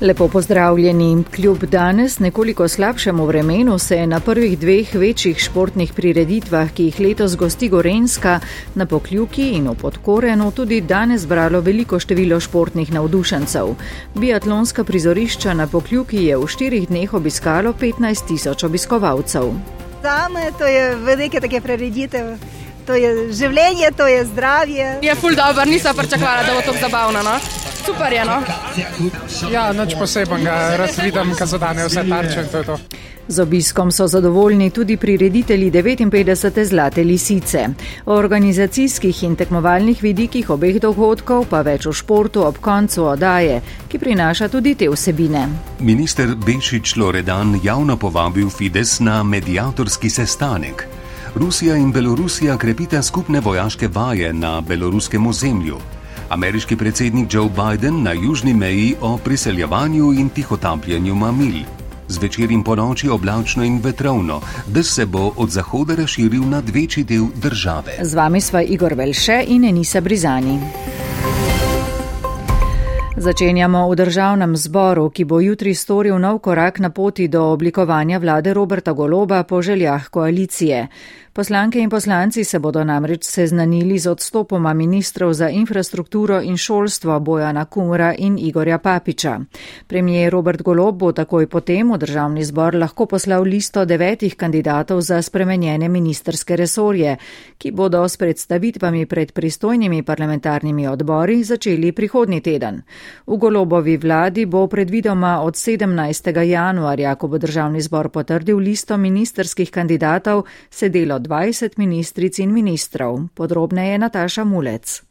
Lepo pozdravljeni. Kljub danes nekoliko slabšemu vremenu se je na prvih dveh večjih športnih prireditvah, ki jih letos gosti Gorenska, na Pokljuki in v Podkorenu tudi danes bralo veliko število športnih navdušencev. Biatlonska prizorišča na Pokljuki je v štirih dneh obiskalo 15 tisoč obiskovalcev. Zame to je velike take prireditev. To je življenje, to je zdravje. Je ful dobro, nisem pričakovala, da bo to zabavno. No? Super je. No? Ja, noč posebnega, raz vidim, kaj so danes vse tarče in to je to. Z obiskom so zadovoljni tudi prireditelji 59. Zlate lisice. O organizacijskih in tekmovalnih vidikih obeh dogodkov pa več v športu ob koncu odaje, ki prinaša tudi te vsebine. Minister Bešič Loredan javno povabil Fides na medijatorski sestanek. Rusija in Belorusija krepita skupne vojaške vaje na beloruskem ozemlju ameriški predsednik Joe Biden na južni meji o priseljevanju in tihotapljenju mamil. Zvečer in po noči oblačno in vetrovno, da se bo od zahoda razširil na večji del države. Z vami sva Igor Velše in Enisa Brizani. Začenjamo v državnem zboru, ki bo jutri storil nov korak na poti do oblikovanja vlade Roberta Goloba po željah koalicije. Poslanke in poslanci se bodo namreč seznanili z odstopoma ministrov za infrastrukturo in šolstvo Bojana Kumra in Igorja Papiča. Premijer Robert Golob bo takoj potem v državni zbor lahko poslal listo devetih kandidatov za spremenjene ministerske resorje, ki bodo s predstavitvami pred pristojnimi parlamentarnimi odbori začeli prihodnji teden. V Golobovi vladi bo predvidoma od 17. januarja, ko bo državni zbor potrdil listo ministerskih kandidatov, sedelo 20 ministric in ministrov. Podrobneje Nataša Mulec.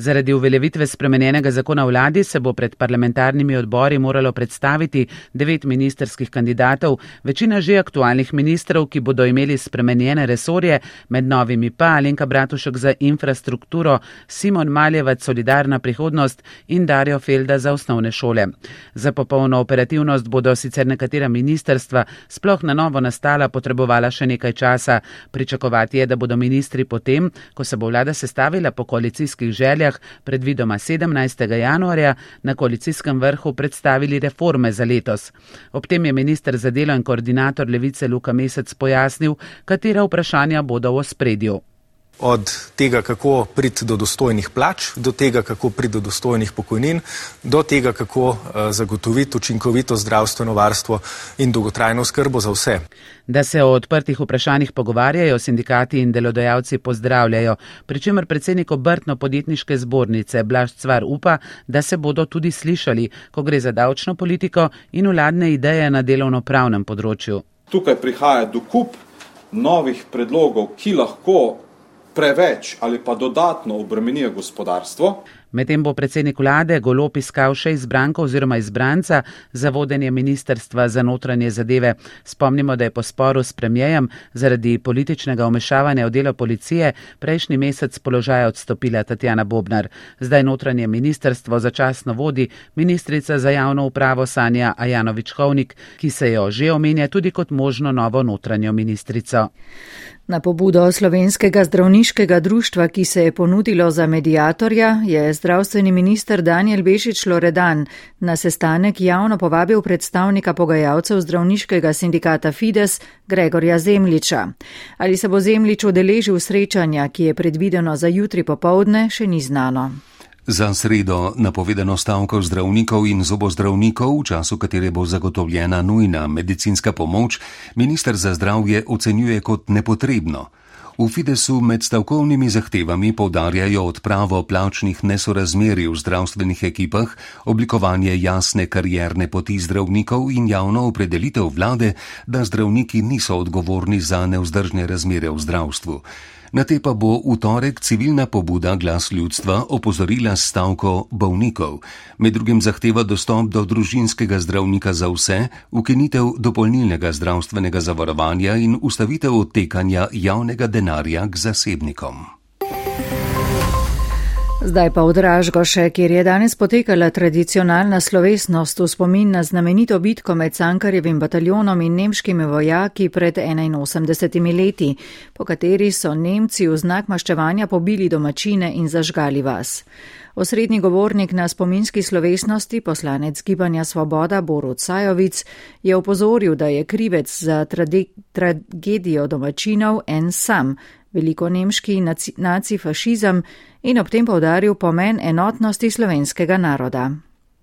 Zaradi uveljavitve spremenjenega zakona vladi se bo pred parlamentarnimi odbori moralo predstaviti devet ministerskih kandidatov, večina že aktualnih ministrov, ki bodo imeli spremenjene resorje, med novimi pa Alenka Bratušek za infrastrukturo, Simon Maljevac Solidarna prihodnost in Darjo Felda za osnovne šole. Za popolno operativnost bodo sicer nekatera ministerstva, sploh na novo nastala, potrebovala še nekaj časa. Pričakovati je, da bodo ministri potem, ko se bo vlada sestavila po koalicijskih željah, seljah predvidoma 17. januarja na koalicijskem vrhu predstavili reforme za letos. Ob tem je minister za delo in koordinator Levice Luka Mesec pojasnil, katera vprašanja bodo v spredju od tega, kako priti do dostojnih plač, do tega, kako priti do dostojnih pokojnin, do tega, kako uh, zagotoviti učinkovito zdravstveno varstvo in dolgotrajno skrbo za vse. Da se o odprtih vprašanjih pogovarjajo, sindikati in delodajalci pozdravljajo, pri čemer predsednik obrtno-podjetniške zbornice Blaž Cvar upa, da se bodo tudi slišali, ko gre za davčno politiko in vladne ideje na delovno-pravnem področju. Tukaj prihaja do kup novih predlogov, ki lahko preveč ali pa dodatno obremenijo gospodarstvo. Medtem bo predsednik vlade Golop iskal še izbranko oziroma izbranca za vodenje Ministrstva za notranje zadeve. Spomnimo, da je po sporu s premijejem zaradi političnega omešavanja v delo policije prejšnji mesec položaja odstopila Tatjana Bobnar. Zdaj notranje ministrstvo začasno vodi ministrica za javno upravo Sanja Ajanovič Hovnik, ki se jo že omenja tudi kot možno novo notranjo ministrico. Na pobudo slovenskega zdravniškega društva, ki se je ponudilo za medijatorja, je zdravstveni minister Daniel Bešič Loredan na sestanek javno povabil predstavnika pogajalcev zdravniškega sindikata Fides Gregorja Zemliča. Ali se bo Zemlič udeležil srečanja, ki je predvideno za jutri popovdne, še ni znano. Za sredo napovedano stavko zdravnikov in zobozdravnikov, v času katere bo zagotovljena nujna medicinska pomoč, minister za zdravje ocenjuje kot nepotrebno. V Fidesu med stavkovnimi zahtevami povdarjajo odpravo plačnih nesorazmeri v zdravstvenih ekipah, oblikovanje jasne karierne poti zdravnikov in javno opredelitev vlade, da zdravniki niso odgovorni za neuzdržne razmere v zdravstvu. Na te pa bo v torek civilna pobuda glas ljudstva opozorila stavko bolnikov. Med drugim zahteva dostop do družinskega zdravnika za vse, ukinitev dopolnilnega zdravstvenega zavarovanja in ustavitev odtekanja javnega denarja k zasebnikom. Zdaj pa v Dražgoše, kjer je danes potekala tradicionalna slovesnost v spomin na znamenito bitko med Cankarjevim bataljonom in nemškimi vojaki pred 81 leti, po kateri so Nemci v znak maščevanja pobili domačine in zažgali vas. Osrednji govornik na spominski slovesnosti, poslanec Gibanja Svoboda Borut Sajovic, je opozoril, da je krivec za tragedijo domačinov en sam, veliko nemški nacifašizem in ob tem povdaril pomen enotnosti slovenskega naroda.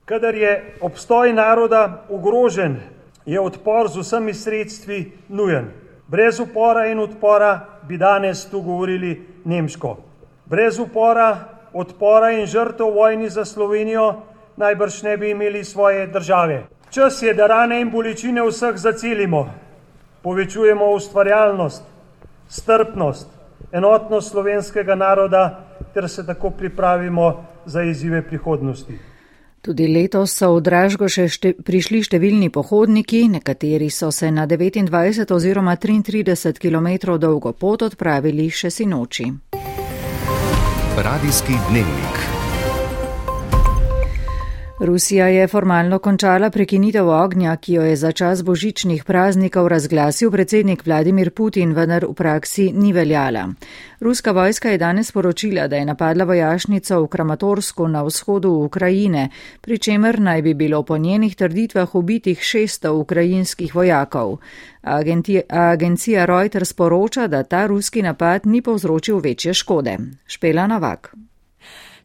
Kadar je obstoj naroda ogrožen, je odpor z vsemi sredstvi nujen. Brez upora in odpora bi danes tu govorili nemško. Brez upora, odpora in žrtev vojni za Slovenijo najbrž ne bi imeli svoje države. Čas je, da rane in bolečine vseh zacelimo, povečujemo ustvarjalnost, strpnost, enotnost slovenskega naroda ter se tako pripravimo za izzive prihodnosti. Tudi letos so v Dražgoše šte, prišli številni pohodniki, nekateri so se na 29 oziroma 33 km dolgo pot odpravili še si noči. Radijski dnevnik. Rusija je formalno končala prekinitev ognja, ki jo je za čas božičnih praznikov razglasil predsednik Vladimir Putin, vendar v praksi ni veljala. Ruska vojska je danes poročila, da je napadla vojašnico v Kramatorsku na vzhodu Ukrajine, pri čemer naj bi bilo po njenih trditvah ubitih 600 ukrajinskih vojakov. Agencija Reuters poroča, da ta ruski napad ni povzročil večje škode. Špela Navak.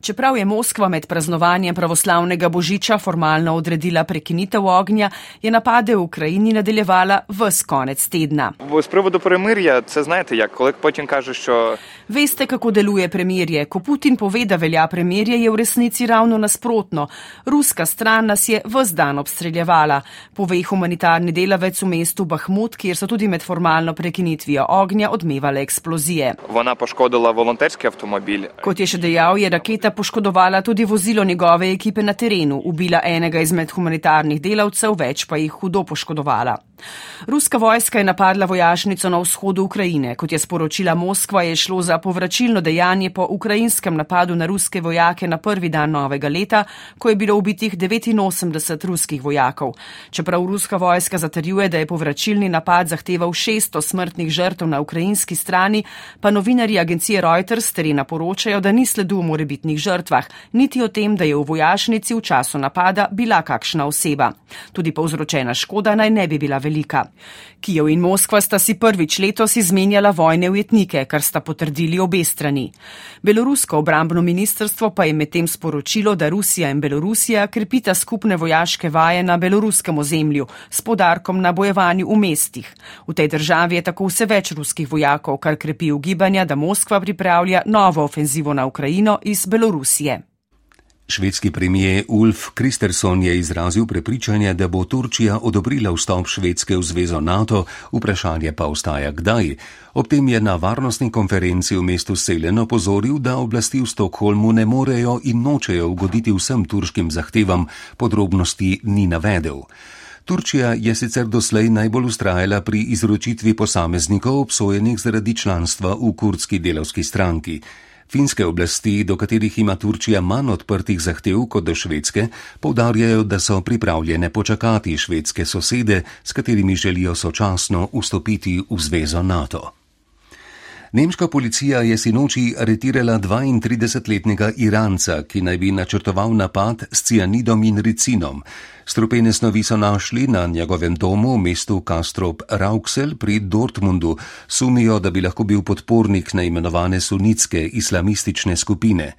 Čeprav je Moskva med praznovanjem pravoslavnega božiča formalno odredila prekinitev ognja, je napade v Ukrajini nadaljevala vs konec tedna. Z privodu premirja, se znajte, jak kolik Putin kaže, što. Veste, kako deluje premirje. Ko Putin pove, da velja premirje, je v resnici ravno nasprotno. Ruska stran nas je vs dan obstreljevala, pove humanitarni delavec v mestu Bahmut, kjer so tudi med formalno prekinitvijo ognja odmevale eksplozije. Kot je še dejal, je raketa poškodovala tudi vozilo njegove ekipe na terenu, ubila enega izmed humanitarnih delavcev, več pa jih hudo poškodovala. Ruska vojska je napadla vojašnico na vzhodu Ukrajine. Kot je sporočila Moskva, je šlo za povračilno dejanje po ukrajinskem napadu na ruske vojake na prvi dan novega leta, ko je bilo ubitih 89 ruskih vojakov. Čeprav ruska vojska zatrjuje, da je povračilni napad zahteval 600 smrtnih žrtev na ukrajinski strani, pa novinari agencije Reuters terena poročajo, da ni sledu o morebitnih žrtvah, niti o tem, da je v vojašnici v času napada bila kakšna oseba. Tudi povzročena škoda naj ne bi bila velika velika. Kijev in Moskva sta si prvič letos izmenjala vojne ujetnike, kar sta potrdili obe strani. Belorusko obrambno ministrstvo pa je medtem sporočilo, da Rusija in Belorusija krepita skupne vojaške vaje na beloruskem ozemlju s podarkom na bojevanju v mestih. V tej državi je tako vse več ruskih vojakov, kar krepi ugibanja, da Moskva pripravlja novo ofenzivo na Ukrajino iz Belorusije. Švedski premijer Ulf Kristersson je izrazil prepričanje, da bo Turčija odobrila vstop Švedske v zvezo NATO, vprašanje pa ostaja kdaj. Ob tem je na varnostni konferenci v mestu Selen opozoril, da oblasti v Stokholmu ne morejo in nočejo ugoditi vsem turškim zahtevam, podrobnosti ni navedel. Turčija je sicer doslej najbolj ustrajala pri izročitvi posameznikov obsojenih zaradi članstva v kurdski delovski stranki. Finske oblasti, do katerih ima Turčija manj odprtih zahtev kot do Švedske, povdarjajo, da so pripravljene počakati švedske sosede, s katerimi želijo sočasno vstopiti v zvezo NATO. Nemška policija je sinoči aretirala 32-letnega Iranca, ki naj bi načrtoval napad s cianidom in ricinom. Strupene snovi so našli na njegovem domu v mestu Kastrop Rauxel pri Dortmundu. Sumijo, da bi lahko bil podpornik neimenovane sunitske islamistične skupine.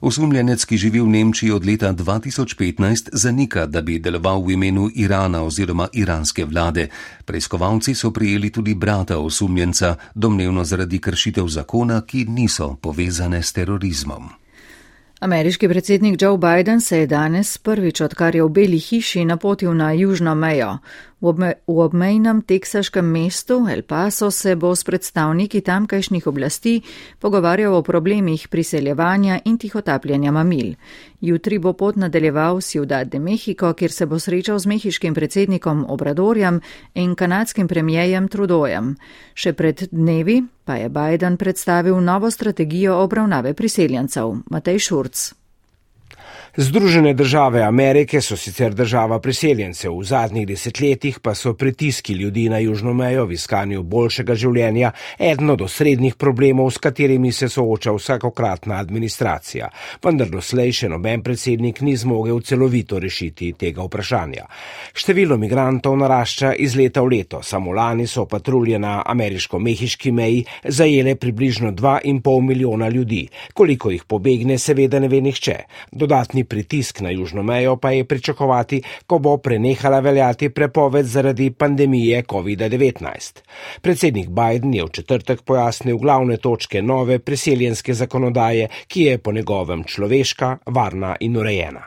Osumljenec, ki živi v Nemčiji od leta 2015, zanika, da bi deloval v imenu Irana oziroma iranske vlade. Preiskovalci so prijeli tudi brata osumljenca, domnevno zaradi kršitev zakona, ki niso povezane s terorizmom. Ameriški predsednik Joe Biden se je danes prvič, odkar je v Beli hiši, napotil na južno mejo. V, obme, v obmejnem teksaškem mestu El Paso se bo s predstavniki tamkajšnjih oblasti pogovarjal o problemih priseljevanja in tihotapljanja mamil. Jutri bo pot nadaljeval Ciudad de Mexico, kjer se bo srečal z mehiškim predsednikom Obradorjem in kanadskim premijejem Trudojem. Še pred dnevi pa je Biden predstavil novo strategijo obravnave priseljencev. Matej Šurc. Združene države Amerike so sicer država priseljencev, v zadnjih desetletjih pa so pritiski ljudi na južno mejo v iskanju boljšega življenja eden od osrednjih problemov, s katerimi se sooča vsakokratna administracija. Vendar doslej še noben predsednik ni zmogel celovito rešiti tega vprašanja. Število migrantov narašča iz leta v leto. Samo lani so patrulje na ameriško-mehiški meji zajele približno 2,5 milijona ljudi. Koliko jih pobegne, seveda ne ve nihče. Dodatni pritisk na južno mejo pa je pričakovati, ko bo prenehala veljati prepoved zaradi pandemije COVID-19. Predsednik Biden je v četrtek pojasnil glavne točke nove priseljenske zakonodaje, ki je po njegovem človeška, varna in urejena.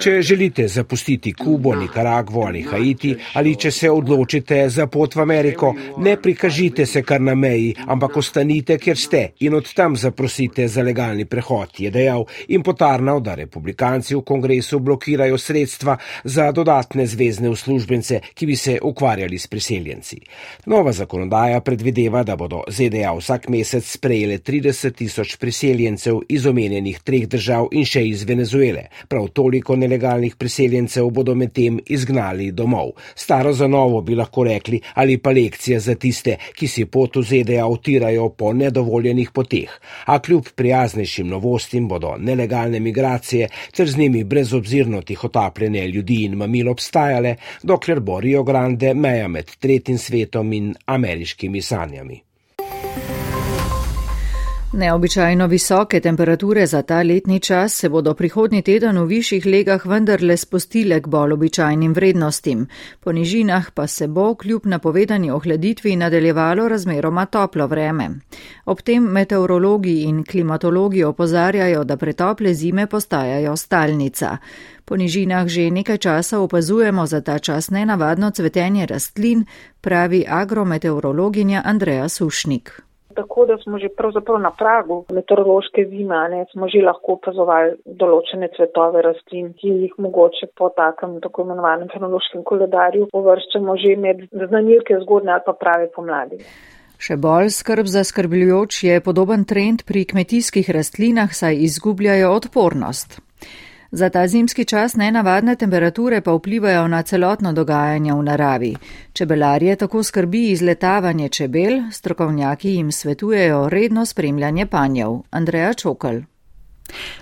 Če želite zapustiti Kubo, Nikaragvo ali Haiti ali če se odločite za pot v Ameriko, ne prikažite se kar na meji, ampak ostanite, kjer ste in od tam zaprosite za legalni prehod, je dejal in potarnal, da republikanci v kongresu blokirajo sredstva za dodatne zvezne uslužbence, ki bi se ukvarjali s priseljenci. Nova zakonodaja predvideva, da bodo ZDA vsak mesec sprejele 30 tisoč priseljencev iz omenjenih treh držav in še iz Venezuele. Venezuele. Prav toliko nelegalnih priseljencev bodo medtem izgnali domov. Staro za novo bi lahko rekli ali pa lekcija za tiste, ki si pot v ZDA utirajo po nedovoljenih poteh. A kljub prijaznejšim novostim bodo nelegalne migracije ter z njimi brezobzirno tihotapljenje ljudi in mamil obstajale, dokler bo Rio Grande meja med tretjim svetom in ameriškimi sanjami. Neobičajno visoke temperature za ta letni čas se bodo prihodnji teden v višjih legah vendarle spustile k bolj običajnim vrednostim. Po nižinah pa se bo kljub napovedani ohladitvi nadaljevalo razmeroma toplo vreme. Ob tem meteorologi in klimatologi opozarjajo, da pretople zime postajajo stalnica. Po nižinah že nekaj časa opazujemo za ta čas nenavadno cvetenje rastlin, pravi agrometeorologinja Andreja Sušnik tako, da smo že pravzaprav na pragu meteorološke zime, ne, smo že lahko opazovali določene cvetove rastlin, ki jih mogoče po takem tako imenovanem fenološkem koledarju uvrščamo že med znanilke zgodne ali pa prave pomladi. Še bolj skrb zaskrbljujoč je podoben trend pri kmetijskih rastlinah, saj izgubljajo odpornost. Za ta zimski čas nenavadne temperature pa vplivajo na celotno dogajanje v naravi. Čebelarje tako skrbi izletavanje čebel, strokovnjaki jim svetujejo redno spremljanje panjev. Andreja Čokal.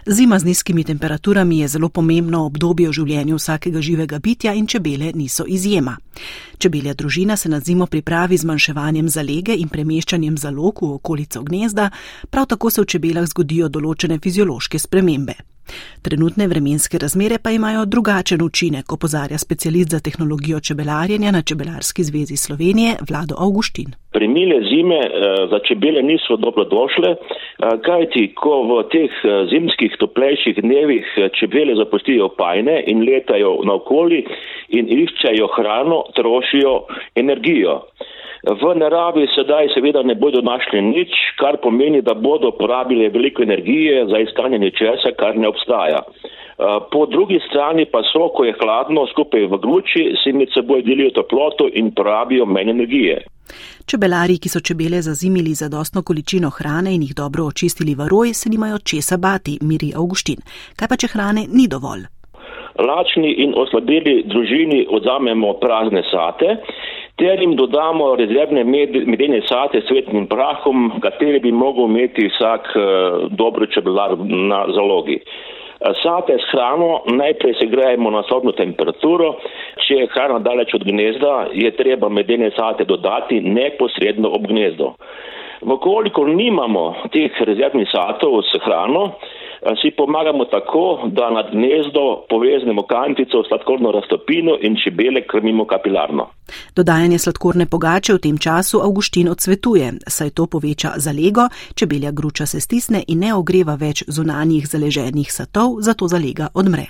Zima z nizkimi temperaturami je zelo pomembno obdobje v življenju vsakega živega bitja in čebele niso izjema. Čebelja družina se na zimo pripravi z manjševanjem zalege in premeščanjem zalog v okolico gnezda, prav tako se v čebelah zgodijo določene fiziološke spremembe. Trenutne vremenske razmere pa imajo drugačen učinek, opozarja specialist za tehnologijo čebelarjenja na Čebelarski zvezi Slovenije Vlado Augustin. Premile zime eh, za čebele niso dobrodošle, eh, kajti ko v teh eh, zimskih toplejših dnevih čebele zapustijo pajne in letajo naokoli in iščejo hrano, trošijo energijo. V naravi sedaj seveda ne bodo našli nič, kar pomeni, da bodo porabili veliko energije za iskanje nečesa, kar ne obstaja. Eh, po drugi strani pa so, ko je hladno, skupaj v gruči, si med seboj delijo toploto in porabijo manj energije. Čebelari, ki so čebele zazimili za dostno količino hrane in jih dobro očistili v roj, se nimajo česa bati, miri Augustin. Kaj pa, če hrane ni dovolj? Lačni in oslabeli družini odzamemo prazne sate ter jim dodamo rezervne medene sate s svetnim prahom, kateri bi mogel imeti vsak uh, dobro čebelar na zalogi. Eh, sate s hrano najprej se grejemo na sobno temperaturo, če je hrana daleč od gnezda, je treba medene sate dodati neposredno ob gnezdo. Vkoliko nimamo teh rezervnih satov s hrano, si pomagamo tako, da nad gnezdo poveznemo kantico, sladkorno raztopino in čebele krmimo kapilarno. Dodajanje sladkorne pogače v tem času Augustin odsvetuje, saj to poveča zalego, čebelja gruča se stisne in ne ogreva več zunanjih zaleženih satov, zato zalega odmre.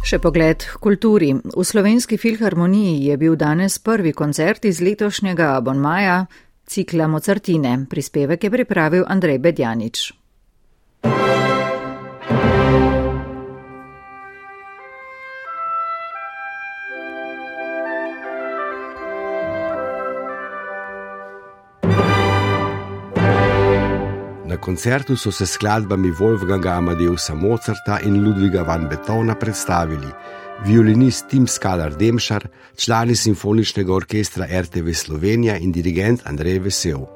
Še pogled kulturi. V slovenski filharmoniji je bil danes prvi koncert iz letošnjega abonmaja cikla Mozartine. Prispevek je pripravil Andrej Bedjanič. Na koncertu so se skladbami Wolfganga Amadeusa Mozarta in Ludviga van Beethovna predstavili violinist Tim Skalar Demšar, člani simfoničnega orkestra RTV Slovenija in dirigent Andrej Vesel.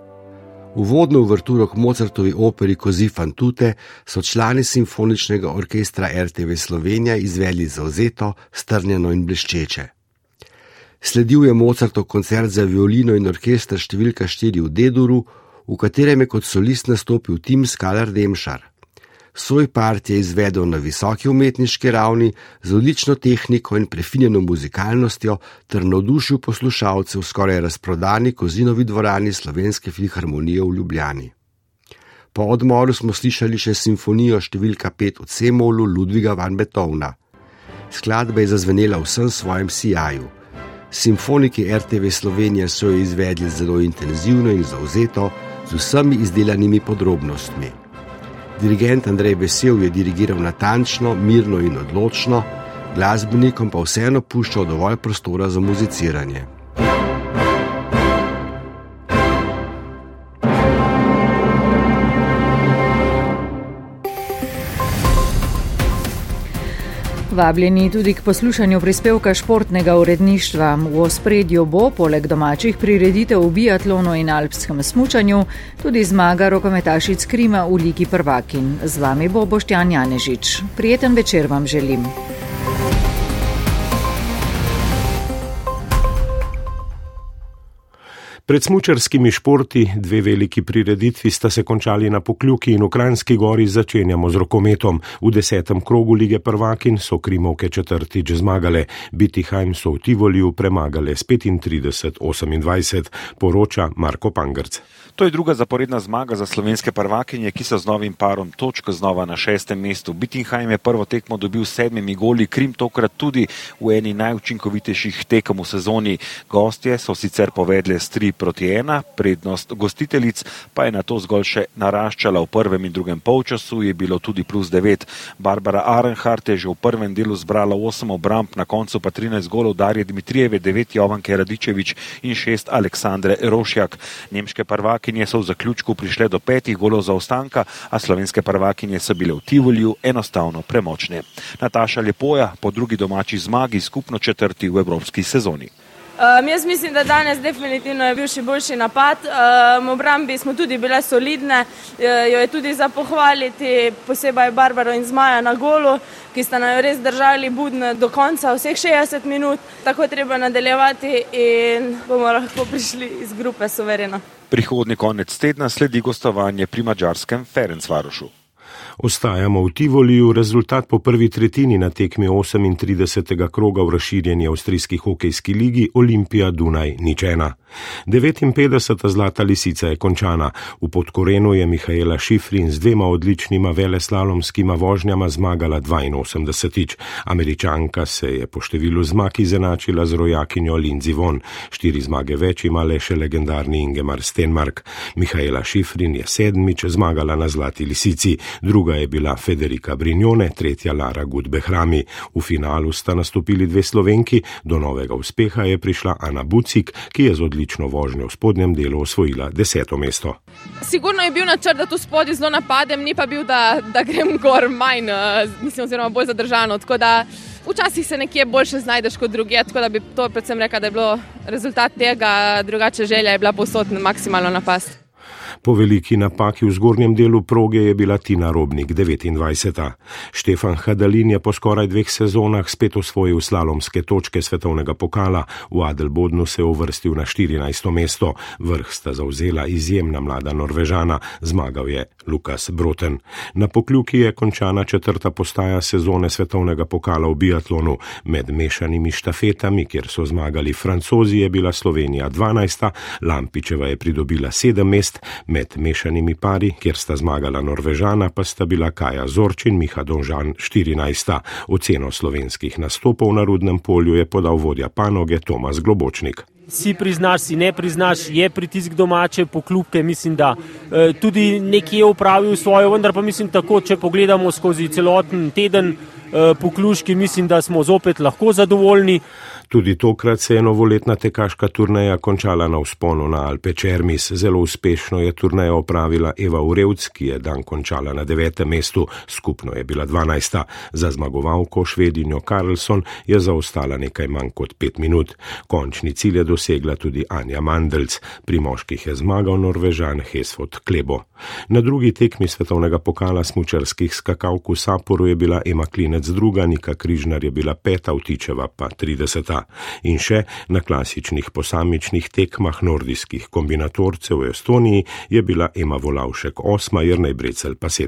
Uvodno uverturo k Mozartovi operi Kozi Fantute so člani simfoničnega orkestra RTV Slovenija izveli zauzeto, strnjeno in bleščeče. Sledil je Mozartov koncert za violino in orkester številka 4 v Deduru, v katerem je kot solist nastopil Tim Skalar Demšar. Svoj part je izvedel na visoki umetniški ravni, z odlično tehniko in prefinjeno muzikalnostjo, ter navdušil poslušalcev v skoraj razprodani kozinovi dvorani Slovenske filharmonije v Ljubljani. Po odmoru smo slišali še simfonijo številka 5 v C-molu Ludviga van Beethovna. Skladba je zazvenela vsem svojem sijaju. Simfoniki RTV Slovenije so jo izvedli zelo intenzivno in zauzeto, z vsemi izdelanimi podrobnostmi. Dirigent Andrej Vesel je dirigiral natančno, mirno in odločno, glasbenikom pa vseeno puščal dovolj prostora za muziciranje. Vabljeni tudi k poslušanju prispevka športnega uredništva. V ospredju bo, poleg domačih prireditev v biatlonu in alpskem smučanju, tudi zmaga rokometašic Krima v Ligi prvakin. Z vami bo Boštjan Janežič. Prijeten večer vam želim. Pred smučarskimi športi dve veliki prireditvi sta se končali na Pokljuki in v Kranjski gori začenjamo z rokometom. V desetem krogu lige prvakin so Krimovke četrtič zmagale, Bitihajm so v Tivoliju premagale s 35-28, poroča Marko Pangrc. To je druga zaporedna zmaga za slovenske prvakinje, ki so z novim parom točk znova na šestem mestu. Bittingheim je prvo tekmo dobil s sedmimi goli, Krim tokrat tudi v eni najučinkovitejših tekem v sezoni. Gostje so sicer povedle s 3 proti 1, prednost gostiteljic pa je na to zgolj še naraščala v prvem in drugem polčasu, je bilo tudi plus 9. Barbara Arenhart je že v prvem delu zbrala 8 obramb, na koncu pa 13 golov Darje Dmitrijeve, 9 Jovanke Radičevič in 6 Aleksandre Rošjak. Nemške prvakinje so v zaključku prišle do petih golov zaostanka, a slovenske prvakinje so bile v Tivolju enostavno premočne. Nataša Lepoja po drugi domači zmagi skupno četrti v evropski sezoni. Um, jaz mislim, da danes definitivno je bil še boljši napad. Um, obrambi smo tudi bile solidne, jo je tudi za pohvaliti, posebej Barbaro in Zmaja na golu, ki sta nam res držali budne do konca vseh 60 minut. Tako treba nadaljevati in bomo lahko prišli iz grupe suvereno. Prihodni konec tedna sledi gostovanje pri mačarskem Ferencvarošu. Ostajamo v Tivoliju, rezultat po prvi tretjini na tekmi 38. kroga v razširjeni avstrijski hokejski ligi Olimpija Dunaj ničena. 59. zlata lisica je končana. V podkorenu je Mihajla Šifrin z dvema odličnima veleslalomskima vožnjama zmagala 82. Američanka se je po številu zmag izenačila z rojakinjo Lindsay Von. Štiri zmage več ima le še legendarni Ingemar Stenmark. Mihajla Šifrin je sedmič zmagala na zlati lisici, druga je bila Federika Brignone, tretja Lara Gudbehrami. V finalu sta nastopili dve slovenki, do novega uspeha je prišla Ana Bucik, ki je z odlično vožnjo v spodnjem delu osvojila deseto mesto. Sigurno je bil načrt, da tu spodaj zelo napadem, ni pa bil, da, da grem gor manj, eh, mislim, oziroma bolj zadržano. Včasih se nekje boljše znajdeš kot druge, tako da bi to predvsem rekel, da je bilo rezultat tega, drugače želja je bila posod maksimalno napast. Po veliki napaki v zgornjem delu proge je bila Tina Robnik 29. Štefan Hadalin je po skoraj dveh sezonah spet osvojil slalomske točke svetovnega pokala, v Adelbodnu se je uvrstil na 14. mesto, vrh sta zauzela izjemna mlada Norvežana, zmagal je Lukas Broten. Na pokljuki je končana četrta postaja sezone svetovnega pokala v biatlonu. Med mešanimi štafetami, kjer so zmagali francozi, je bila Slovenija 12. Lampičeva je pridobila 7 mest, med mešanimi pari, kjer sta zmagala Norvežana, pa sta bila Kaja Zorčin in Miha Donžan 14. Oceno slovenskih nastopov na rudnem polju je podal vodja panoge Tomas Globočnik. Si priznaš, si ne priznaš, je pritisk domače poklubke, mislim, da e, tudi nekje upravil svojo, vendar pa mislim tako, če pogledamo skozi celoten teden e, pokluški, mislim, da smo zopet lahko zadovoljni. Tudi tokrat se je novoletna tekaška turneja končala na vzponu na Alpe Čermis. Zelo uspešno je turnejo opravila Eva Urevc, ki je dan končala na devetem mestu, skupno je bila dvanajsta. Za zmagovalko švedinjo Karlsson je zaostala nekaj manj kot pet minut. Končni cilj je dosegla tudi Anja Mandelc, pri moških je zmagal Norvežan Hesfot Klebo. Na drugi tekmi svetovnega pokala smučarskih skakalk v Saporu je bila Ema Klinec druga, Nika Križnar je bila peta, Vtičeva pa trideseta in še na klasičnih posamičnih tekmah nordijskih kombinatorcev v Estoniji je bila Ema Volavšek osma, Jrnej Brecel pa sedem.